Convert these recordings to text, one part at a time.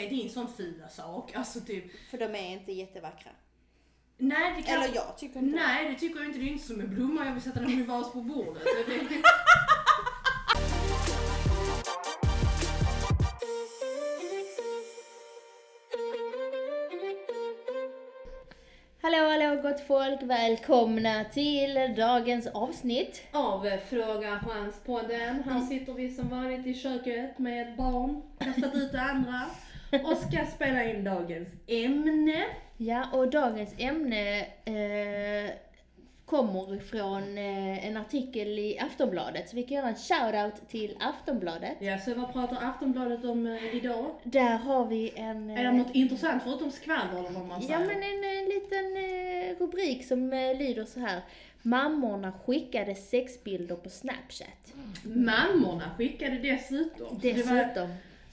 se din sån fula sak. Alltså typ, För de är inte jättevackra. nej det kan Eller jag tycker inte det. Nej, det tycker jag inte. Det är inte som en blomma jag vill sätta den i vas på bordet. Det- det- Hallå hallå gott folk, välkomna till dagens avsnitt. Av eh, Fråga Chans-podden. Här sitter vi som vanligt i köket med ett barn, kastat ut det andra och ska spela in dagens ämne. Ja, och dagens ämne eh, kommer ifrån eh, en artikel i Aftonbladet, så vi kan göra en shout-out till Aftonbladet. Ja, så vad pratar Aftonbladet om eh, idag? Där har vi en... Är det något intressant förutom skvaller eller vad man säger? Ja men en, en liten eh, rubrik som eh, lyder så här. Mammorna skickade sexbilder på Snapchat. Mammorna skickade dessutom. Dessutom.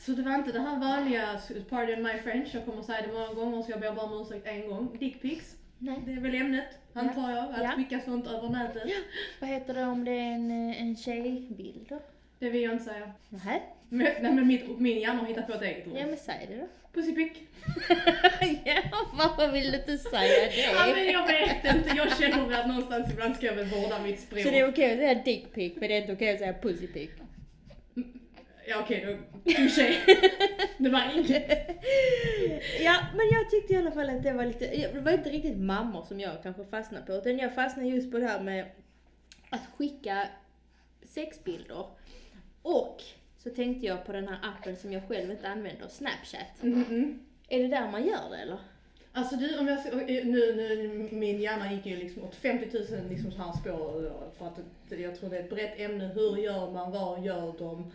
Så det var inte det här vanliga, pardon my French, jag kommer säga det många gånger så jag ber bara om ursäkt en gång. Dickpics. Nej. Det är väl ämnet, antar jag, att Ja. skicka sånt över nätet. Vad heter det om det är en, eh, en tjejbild då? Det vill jag inte säga. Nähä? Men, nej men mitt, min hjärna har hittat på ett eget ord. Ja men säg det då. Pussipick. ja, varför vill du inte säga Ja men det? jag vet inte, jag känner att någonstans ibland ska jag väl vårda mitt språk. Så det är okej att säga dickpic men det är inte okej att säga pussypic. Ja okej då, touché. Det var inget. Ja, men jag tyckte i alla fall att det var lite, det var inte riktigt mammor som jag kanske fastnade på, utan jag fastnade just på det här med att skicka sexbilder. Och så tänkte jag på den här appen som jag själv inte använder, Snapchat. Mm-mm. Är det där man gör det eller? Alltså du, om jag ska- nu, nu, min hjärna gick ju liksom åt 50 000 liksom så här spår för att jag tror det är ett brett ämne. Hur gör man, vad gör de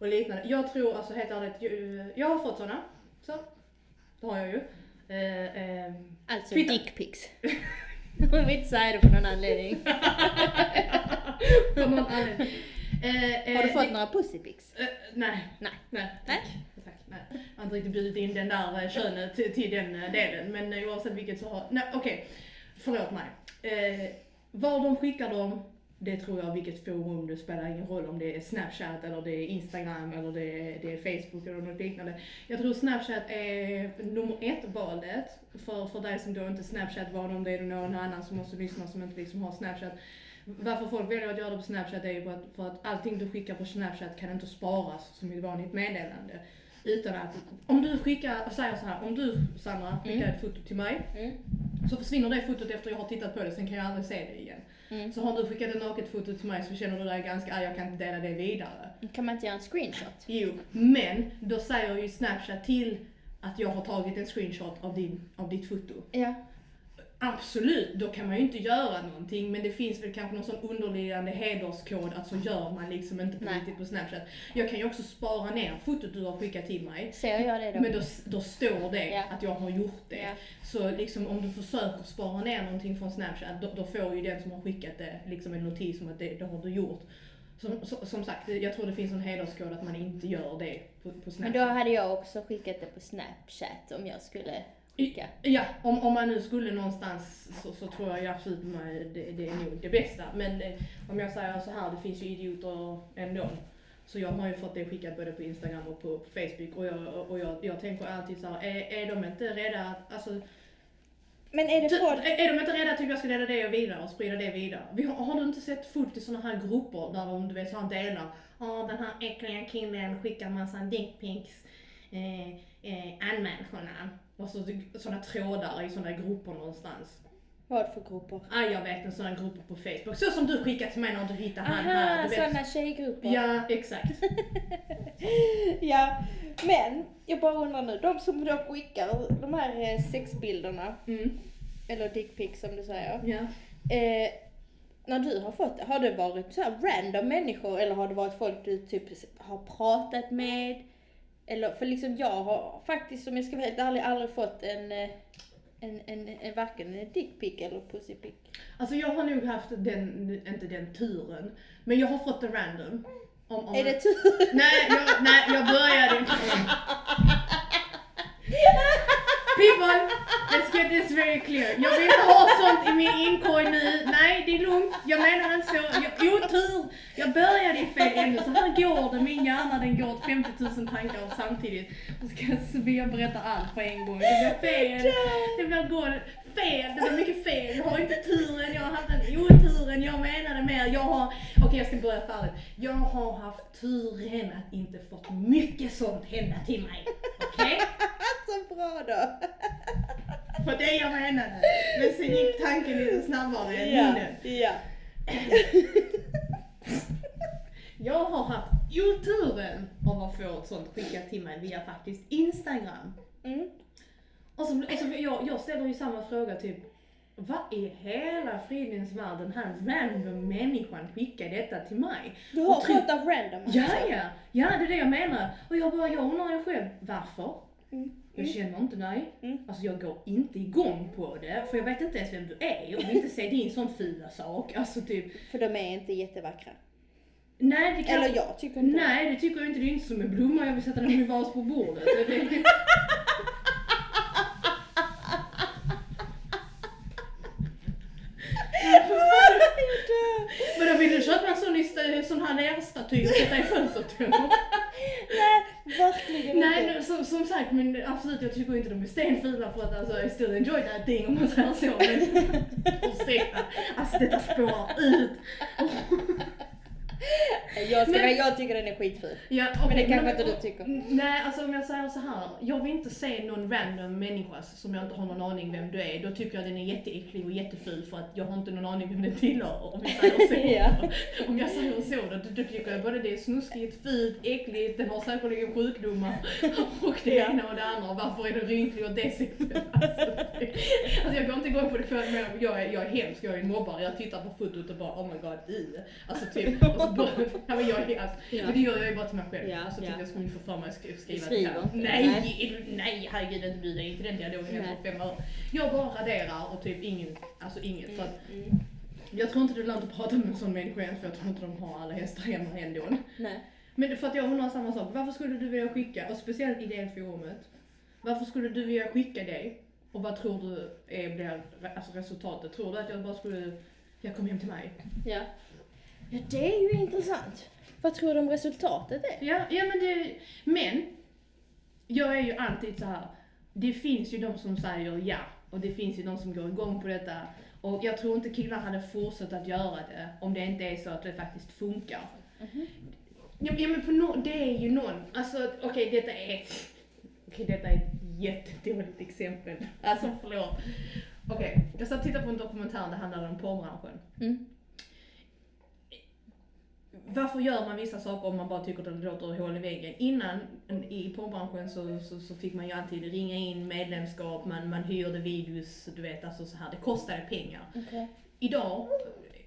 och liknande. Jag tror alltså helt ärligt, jag, har fått såna. Så, det har jag ju. Eh, eh, Alltså dickpics. Hon vill inte säga det på någon anledning. för någon anledning. Eh, eh, Har du fått det- några pussypics? Eh, nej. Nej. Nej, tack. tack nej. Jag har inte riktigt bjudit in den där eh, könet till, till den eh, delen. Men eh, oavsett vilket så har... Nej, okej. Förlåt mig. Eh, var de skickar dem, det tror jag vilket forum, det spelar ingen roll om det är Snapchat eller det är Instagram eller det är, det är Facebook eller något liknande. Jag tror Snapchat är nummer ett valet för, för dig som då inte Snapchat var om det är någon annan som måste lyssna som inte liksom har Snapchat. Varför folk väljer att göra det på Snapchat är ju för att, för att allting du skickar på Snapchat kan inte sparas som ett vanligt meddelande. Utan att, om du skickar, säger så här, om du Sandra skickar Mm. ett foto till mig Mm. så försvinner det fotot efter jag har tittat på det, sen kan jag aldrig se det igen. Mm. Så har du skickat ett naket foto till mig så känner du dig ganska, ah, jag kan inte dela det vidare. Kan man inte göra en screenshot? Jo, men då säger ju Snapchat till att jag har tagit en screenshot av, din, av ditt foto. Ja. Absolut, då kan man ju inte göra någonting men det finns väl kanske någon sån underliggande hederskod att så gör man liksom inte på Nej. riktigt på Snapchat. Jag kan ju också spara ner fotot du har skickat till mig. Ser jag det då? Men då, då står det Ja. att jag har gjort det. Ja. Så liksom om du försöker spara ner någonting från Snapchat, då, då får ju den som har skickat det liksom en notis om att det, det har du gjort. Som, som, som sagt, jag tror det finns en hederskod att man inte gör det på, på Snapchat. Men då hade jag också skickat det på Snapchat om jag skulle skicka. Ja, om, om man nu skulle någonstans så, så tror jag absolut att det, det är nog det bästa. Men eh, om jag säger så här, det finns ju idioter ändå. Så jag har ju fått det skickat både på Instagram och på, på Facebook och jag, och jag, jag tänker alltid så här, är, är de inte rädda att, alltså, Men är det folk... är, är de inte rädda att typ jag ska dela det vidare och sprida det vidare? Vi har, har du inte sett fullt i såna här grupper där de, du vet, så här delar, ja den här äckliga killen skickar massa dickpics, eh, eh, anmäl honom. Och så sådana trådar i sådana grupper någonstans. Vad för grupper? Ah, jag vet en sån grupp på Facebook. Så som du skickade till mig när du hittade han här. Aha, Du sådana tjejgrupper. Ja, exakt. ja, men jag bara undrar nu, de som då skickar de här eh, sexbilderna, Mm. eller dickpics som du säger. Ja. Eh, när du har fått det, har det varit så här random människor eller har det varit folk du typ har pratat med? Eller, för liksom jag har faktiskt, om jag ska vara helt ärlig, aldrig fått en, eh, en, en, en varken en dickpic eller pussypic. Alltså jag har nog haft den, inte den turen, men jag har fått det random. Om, om Är det tur? Nej, jag, nej, jag började... People, let's get this very clear. Jag vill inte ha sånt i min inkorg nu. Nej, det är lugnt. Jag menar inte så. Jag, otur. Jag började i fel ände. Så här går det. Min hjärna den går åt 50 000 tankar samtidigt. Och ska Sofia berätta allt på en gång. Det blir fel. Det blir går fel. Det blir mycket fel. Jag har inte turen. Jag har haft en oturen. Jag menade mer. Jag har... Okej, jag ska börja färdigt. Jag har haft turen att inte fått mycket sånt hända till mig. Okej? Så bra då! På det jag menade. Men sen gick tanken lite snabbare än Ja, munnen. ja. Jag har haft oturen av att få ett sånt skickat till mig via faktiskt Instagram. Mm. Och så, och så jag, jag ställer ju samma fråga typ, vad i hela fridens värld den här random människan skickar detta till mig? Du har fått av random alltså? Ja, ja, ja det är det jag menar. Och jag bara, jag undrar ju själv, varför? Mm. Jag känner inte dig. Mm. Alltså jag går inte igång på det, för jag vet inte ens vem du är och vill inte se din sån fula sak. Alltså typ, För de är inte jättevackra. nej det kan... Eller jag tycker inte Nej, det tycker jag inte. Det är inte som en blomma jag vill sätta den i vas på bordet. Det- det- Men då vill du köpa en sån, i st- sån här lerstaty och sätta i fönstret? Nej, verkligen Nej, inte. nu, som, som sagt, men absolut jag tycker inte de är stenfula för att alltså I still enjoy that thing om man säger så. Men ursäkta, alltså detta spårar ut. Jag, ska, Men- jag tycker den är skitful. Ja, Men det kanske inte du tycker. Nej, alltså om jag säger så här. Jag vill inte se någon random människa som jag inte har någon aning vem du är. Då tycker jag den är jätteäcklig och jätteful för att jag har inte någon aning vem den tillhör. Om jag säger så. Ja. Om jag säger så, då, då tycker jag både det är snuskigt, fult, äckligt, den har säkerligen sjukdomar och det ena och det andra. Varför är den rynklig och det sättet? Alltså, alltså jag går inte igång på det själv, men jag är, jag är hemsk, jag är mobbare. Jag tittar på fotot och bara oh my god, i. Alltså typ, och så bara, ja, jag hemsk. Ja. Men det gör jag ju bara till mig själv. Ja, alltså ja. jag skulle inte få för mig att sk- skriva Skriver inte. Nej, Nej. herregud inte bjuda in till den dialogen Nej. efter fem år. Jag bara raderar och typ ingen, alltså inget. Så att, Mm. jag tror inte det är lönt att prata med en sån människa för jag tror inte de har alla hästar hemma ändå. Nej. Men för att jag undrar samma sak, varför skulle du vilja skicka, och speciellt i det forumet, varför skulle du vilja skicka det? Och vad tror du är, blir alltså resultatet? Tror du att jag bara skulle, jag kom hem till mig? Ja. Ja, det är ju intressant. Vad tror du om resultatet är? Ja, ja men det, men, jag är ju alltid så här. det finns ju de som säger ja, och det finns ju de som går igång på detta. Och jag tror inte killar hade fortsatt att göra det om det inte är så att det faktiskt funkar. Ja, ja men på no, det är ju någon, alltså okej detta är ett, okej detta är ett jättedåligt exempel. Alltså förlåt. Okej, jag satt och tittade på en dokumentär det handlade om porrbranschen. Mm. Varför gör man vissa saker om man bara tycker att det låter hål i väggen? Innan i porrbranschen så, så, så fick man ju alltid ringa in medlemskap, man, man hyrde videos, du vet alltså så här. det kostade pengar. Okej. Idag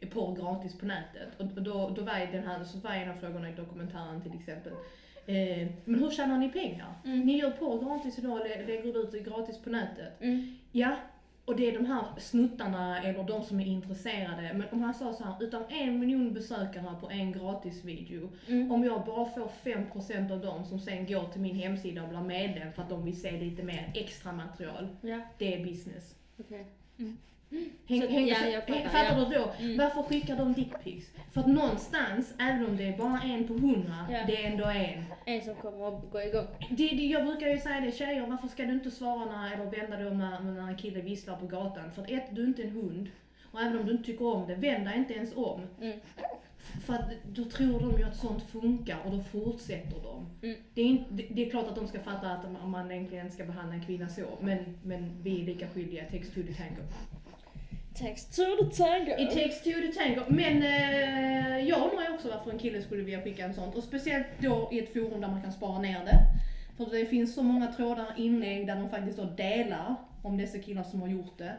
är porr gratis på nätet och då, då var den här, så var en av frågorna i dokumentären till exempel eh, men hur tjänar ni pengar? Mm. Ni gör porr gratis idag och lä- lägger ut det gratis på nätet. Mm. Ja, och det är de här snuttarna eller de som är intresserade. Men om han sa så här, utan en miljon besökare på en gratis video. Mm. Om jag bara får 5% av dem som sen går till min hemsida och blir medlem för att de vill se lite mer extra material. Ja, Det är business. okej. Häng, Så- häng, ja, jag fattar, häng, fattar ja. du då? Mm. Varför skickar de dickpics? För att någonstans, även om det är bara en på hundra, Ja. det är ändå en. En som kommer att gå igång. Det, det, jag brukar ju säga det, tjejer, varför ska du inte svara när, eller vända dig om när, när en kille visslar på gatan? För att ett, du är inte en hund. Och även om du inte tycker om det, vänd dig inte ens om. Mm. För att då tror de ju att sånt funkar och då fortsätter de. Mm. Det, är inte, det, det är klart att de ska fatta att man, egentligen ska behandla en kvinna så, men, men vi är lika skyldiga, takes two to tango. Text to the tango. It takes two to tango. Men eh, jag undrar ju också varför en kille skulle vilja skicka en sånt. Och speciellt då i ett forum där man kan spara ner det. För det finns så många trådar inlägg där de faktiskt då delar om dessa killar som har gjort det.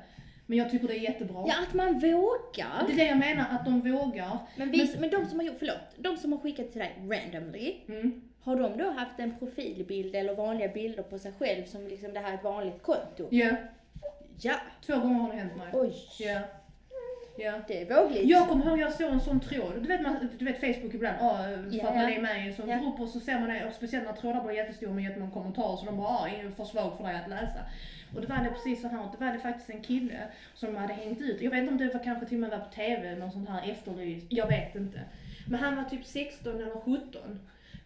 Men jag tycker det är jättebra. Ja, att man vågar. Det är det jag menar, att de vågar. Men, vi, men, de som har gjort, förlåt, de som har skickat till dig randomly, Mm. har de då haft en profilbild eller vanliga bilder på sig själv som liksom det här är ett vanligt konto? Ja, Ja. två gånger har det hänt mig. Oj. Ja. Ja. Det är vågligt. Jag kommer ihåg jag såg en sån tråd, du vet, man, du vet Facebook ibland, ah, för Ja, att man är med i en sån Ja. grupp och så ser man det, och speciellt när trådar blir jättestora med jättemånga kommentarer så de bara ah, är för svag för dig att läsa. Och det var det precis så här, det var det faktiskt en kille som hade hängt ut, jag vet inte om det var kanske till och med var på TV, någon sån här efterlys, jag vet inte. Men han var typ 16 eller 17.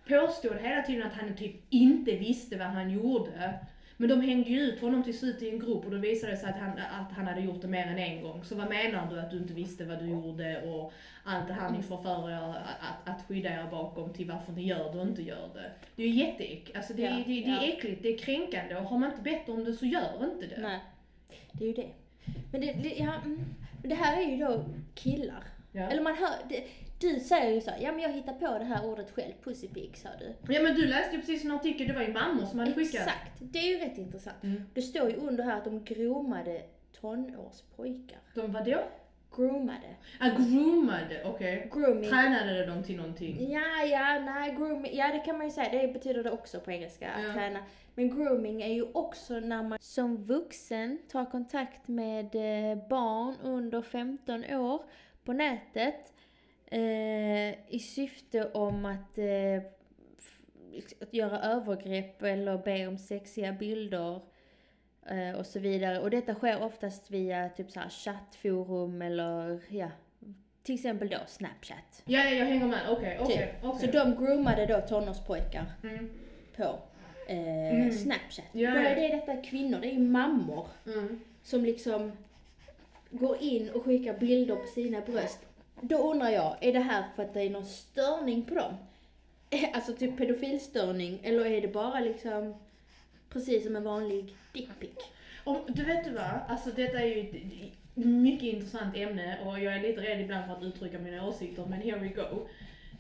Påstod hela tiden att han typ inte visste vad han gjorde. Men de hängde ju ut honom till slut i en grupp och då visade det sig att han, att han hade gjort det mer än en gång. Så vad menar du att du inte visste vad du gjorde och allt det här ni får för er att, att skydda er bakom till varför ni gör det och inte gör det. Det är ju jätteäck, alltså det, Ja, det, det är ja. äckligt, det är kränkande och har man inte bett om det så gör inte det. Nej, det är ju det. Men det, det, ja, mm. Det här är ju då killar. Ja. Eller man hör, det, du säger ju så ja men jag hittar på det här ordet själv, pussypig sa du. ja men du läste ju precis en artikel, det var ju mammor som hade skickat. Exakt, det är ju rätt intressant. Mm. Det står ju under här att de groomade tonårspojkar. De var då? Groomade. Ah, groomade, okej. Grooming. Tränade de till någonting? Ja, ja, nej, grooming, ja det kan man ju säga, det betyder det också på engelska, att Ja. träna. Men grooming är ju också när man som vuxen tar kontakt med eh, barn under 15 år på nätet eh, i syfte om att, eh, att göra övergrepp eller be om sexiga bilder eh, och så vidare. Och detta sker oftast via typ så här chattforum eller ja, till exempel då Snapchat. Ja, ja, jag hänger med. Okej, okej, Typ. okej. Så de groomade då tonårspojkar Mm, på eh, Mm. Snapchat. Ja, Då ja. är det detta kvinnor, det är ju mammor mm. som liksom går in och skickar bilder på sina bröst. Då undrar jag, är det här för att det är någon störning på dem? Alltså typ pedofilstörning, eller är det bara liksom precis som en vanlig dickpic? Och du vet du vad, alltså detta är ju ett mycket intressant ämne och jag är lite rädd ibland för att uttrycka mina åsikter, men here we go.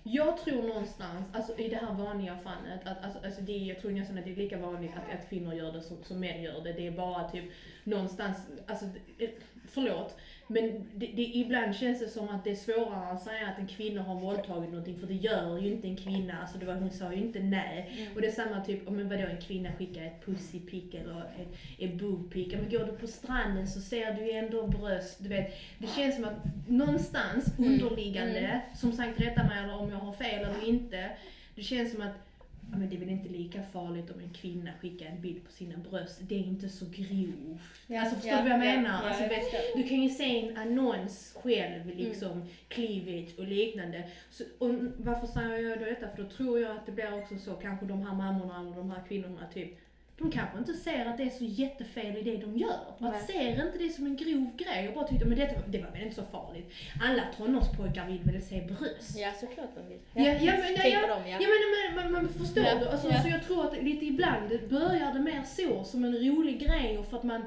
Jag tror någonstans, alltså i det här vanliga fallet, att alltså, alltså det, jag tror nästan att det är lika vanligt att, att kvinnor gör det som, som män gör det. Det är bara typ någonstans, alltså eh, förlåt, men det, det, ibland känns det som att det är svårare att säga att en kvinna har våldtagit någonting, för det gör ju inte en kvinna, alltså det var, hon sa ju inte nej. Och det är samma typ, men vadå en kvinna skickar ett pussypick eller ett, ett boobpick. Men går du på stranden så ser du ju ändå bröst, du vet. Det känns som att någonstans Mm. underliggande, som sagt rätta mig om jag har fel eller inte. Det känns som att men det är väl inte lika farligt om en kvinna skickar en bild på sina bröst. Det är inte så grovt. Ja, alltså förstår ja, du vad jag ja, menar? ja, alltså, jag vet, du kan ju se en annons själv, liksom cleavage och liknande. Så, och varför säger jag då detta? För då tror jag att det blir också så, kanske de här mammorna eller de här kvinnorna typ, de kanske inte ser att det är så jättefel i det de gör. Nej. Att ser inte det som en grov grej och bara tyckte, men det, det var väl inte så farligt. Alla tonårspojkar vill väl se bröst? Ja, såklart de vill. Ja, ja, men, ja, ja, de, ja. men, men, men, men förstår Ja, du? Alltså, ja. Så jag tror att lite ibland börjar det mer så, som en rolig grej och för att man...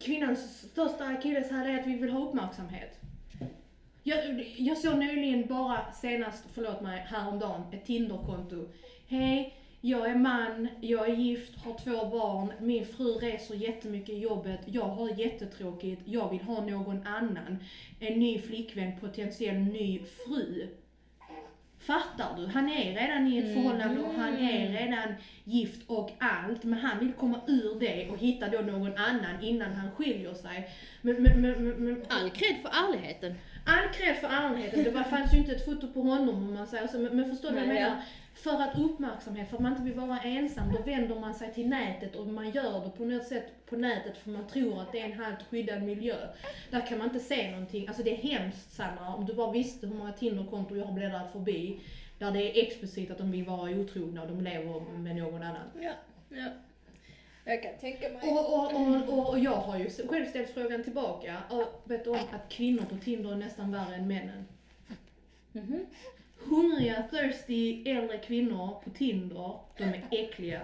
Kvinnans största akilleshäl är att vi vill ha uppmärksamhet. Jag, jag såg nyligen bara senast, förlåt mig, häromdagen, ett Tinderkonto. Hej, jag är man, jag är gift, har två barn, min fru reser jättemycket i jobbet, jag har jättetråkigt, jag vill ha någon annan. En ny flickvän, potentiell ny fru. Fattar du? Han är redan i ett Mm. förhållande och han är redan gift och allt, men han vill komma ur det och hitta då någon annan innan han skiljer sig. Men, men, men, men, All cred för ärligheten. All cred för ärligheten, det var, fanns ju inte ett foto på honom om man säger så, men, men förstår du vad jag menar? För att uppmärksamhet, för att man inte vill vara ensam, då vänder man sig till nätet och man gör det på något sätt på nätet för man tror att det är en halvt skyddad miljö. Där kan man inte se någonting, alltså det är hemskt Sanna, om du bara visste hur många Tinderkonton jag har bläddrat förbi, där det är explicit att de vill vara otrogna och de lever med någon annan. Ja, ja. Jag kan tänka mig. Och, och, och, och, jag har ju själv ställt frågan tillbaka, och vet du om att kvinnor på Tinder är nästan värre än männen? Mhm. Hungriga, thirsty äldre kvinnor på Tinder, de är äckliga.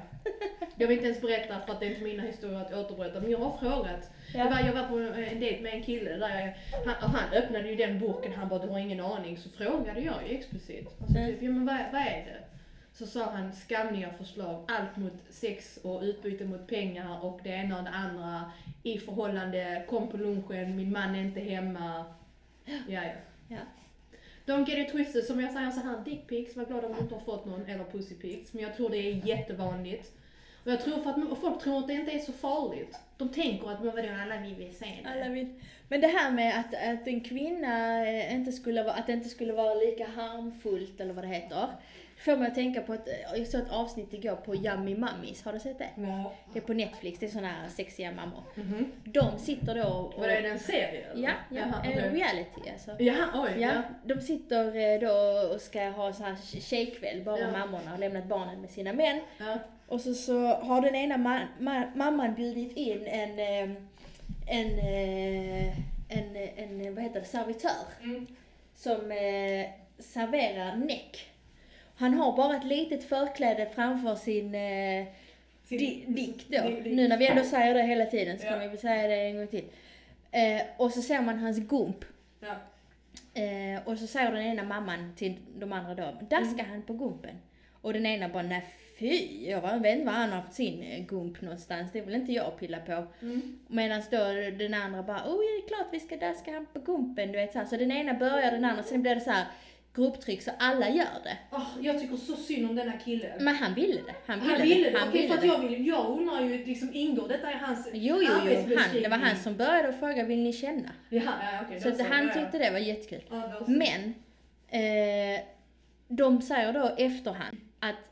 Jag vill inte ens berätta för att det är inte mina historier att återberätta, men jag har frågat. Ja. Det var, jag var på en dejt med en kille där jag, han, han öppnade ju den burken, han bara du har ingen aning. Så frågade jag ju explicit. Alltså, Mm. typ, ja, men vad, vad är det? Så sa han skamliga förslag, allt mot sex och utbyte mot pengar och det ena och det andra. I förhållande, kom på lunchen, min man är inte hemma. Ja, ja. Ja. Don't get it twisted, som jag säger så här, dickpics, var glad om du inte har fått någon, eller pussypics. Men jag tror det är jättevanligt. Och jag tror för att folk tror att det inte är så farligt. De tänker att men vadå, alla vi vill se det. Alla vill. Men det här med att, att en kvinna eh, inte skulle vara, att det inte skulle vara lika harmfullt eller vad det heter. Får mig att tänka på att, eh, jag såg ett avsnitt igår på Yummy Mummies, har du sett det? Ja. Det är på Netflix, det är såna här sexiga mammor. Mhm. De sitter då och... Var det en serie eller? Ja, ja Jaha, en okej. reality alltså. Jaha, oj. Ja, Ja. de sitter eh, då och ska ha så här tjejkväll, bara Ja. mammorna har lämnat barnen med sina män. Ja. Och så, så har den ena ma- ma- mamman bjudit in en, eh, en, eh, en, en, vad heter det, servitör Mm. som eh, serverar näck. Han har bara ett litet förkläde framför sin eh, Sin- di- dick då. Di- di- Nu när vi ändå säger det hela tiden så Ja. kan vi säga det en gång till. Eh, och så ser man hans gump. Ja. Eh, och så säger den ena mamman till de andra då, daskar han på gumpen? Och den ena bara, nej fy, jag vet inte var han har fått sin eh, gump någonstans, det vill inte jag pilla på. Mm. Medan då den andra bara, oh ja, det är klart vi ska daska han på gumpen, du vet så här. Så den ena börjar den andra, sen blir det så här grupptryck så alla gör det. Åh, jag tycker så synd om den här killen. Men han ville det, han ville, Han ville det, Han okej ville för att det. jag vill, jag undrar ju liksom ingår detta i hans Jo, jo, jo, han, det var han som började och frågade, vill ni känna? Jaha, ja, okej. Så att han ja, ja. tyckte det var jättekul. Ja, då så. Men, eh, de säger då efterhand att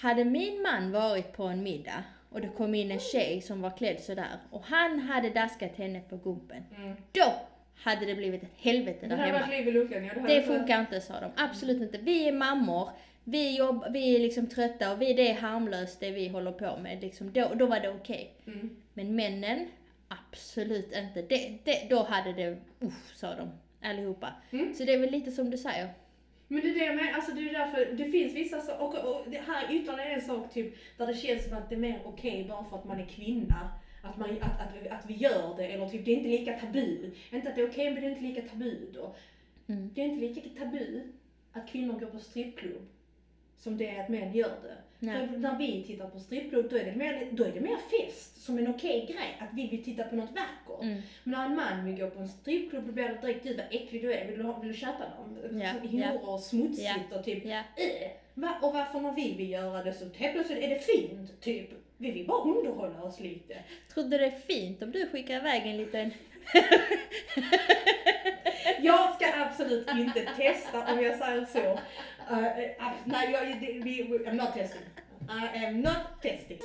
hade min man varit på en middag och det kom in en tjej som var klädd sådär och han hade daskat henne på gumpen, Mm. då hade det blivit ett helvete Det där hade varit hemma. liv i luckan, ja. Det varit- funkar inte sa de, absolut inte. Vi är mammor, vi, jobb, vi är liksom trötta och vi, det är harmlöst det vi håller på med. Liksom, då, då var det okej. Mm. Men männen, absolut inte. Det, det, då hade det, usch sa de allihopa. Mm. Så det är väl lite som du säger. Men det är det jag menar, alltså det är därför, det finns vissa saker, och, och det här är ytterligare en sak typ, där det känns som att det är mer okej bara för att man är kvinna. Att, man, att, att, att vi gör det, eller typ det är inte lika tabu. Inte att det är okej men det är inte lika tabu då. Mm. Det är inte lika tabu att kvinnor går på strippklubb som det är att män gör det. Nej. För när vi tittar på strippklubb då är det mer, då är det mer fest, som en okej grej, att vi vill titta på något vackert. Mm. Men när en man vill gå på en strippklubb då blir det direkt, gud vad äcklig du är, vill du, vill du köpa någon? Så Horor och smutsigt och typ, Ja. äh. Va, och varför när vi vill göra det så helt plötsligt är det fint, typ. Vi vill bara underhålla oss lite. Trodde det är fint om du skickar iväg en liten... Jag ska absolut inte testa om jag säger så. Uh, uh, nej, jag, vi, I'm not testing. I am not testing.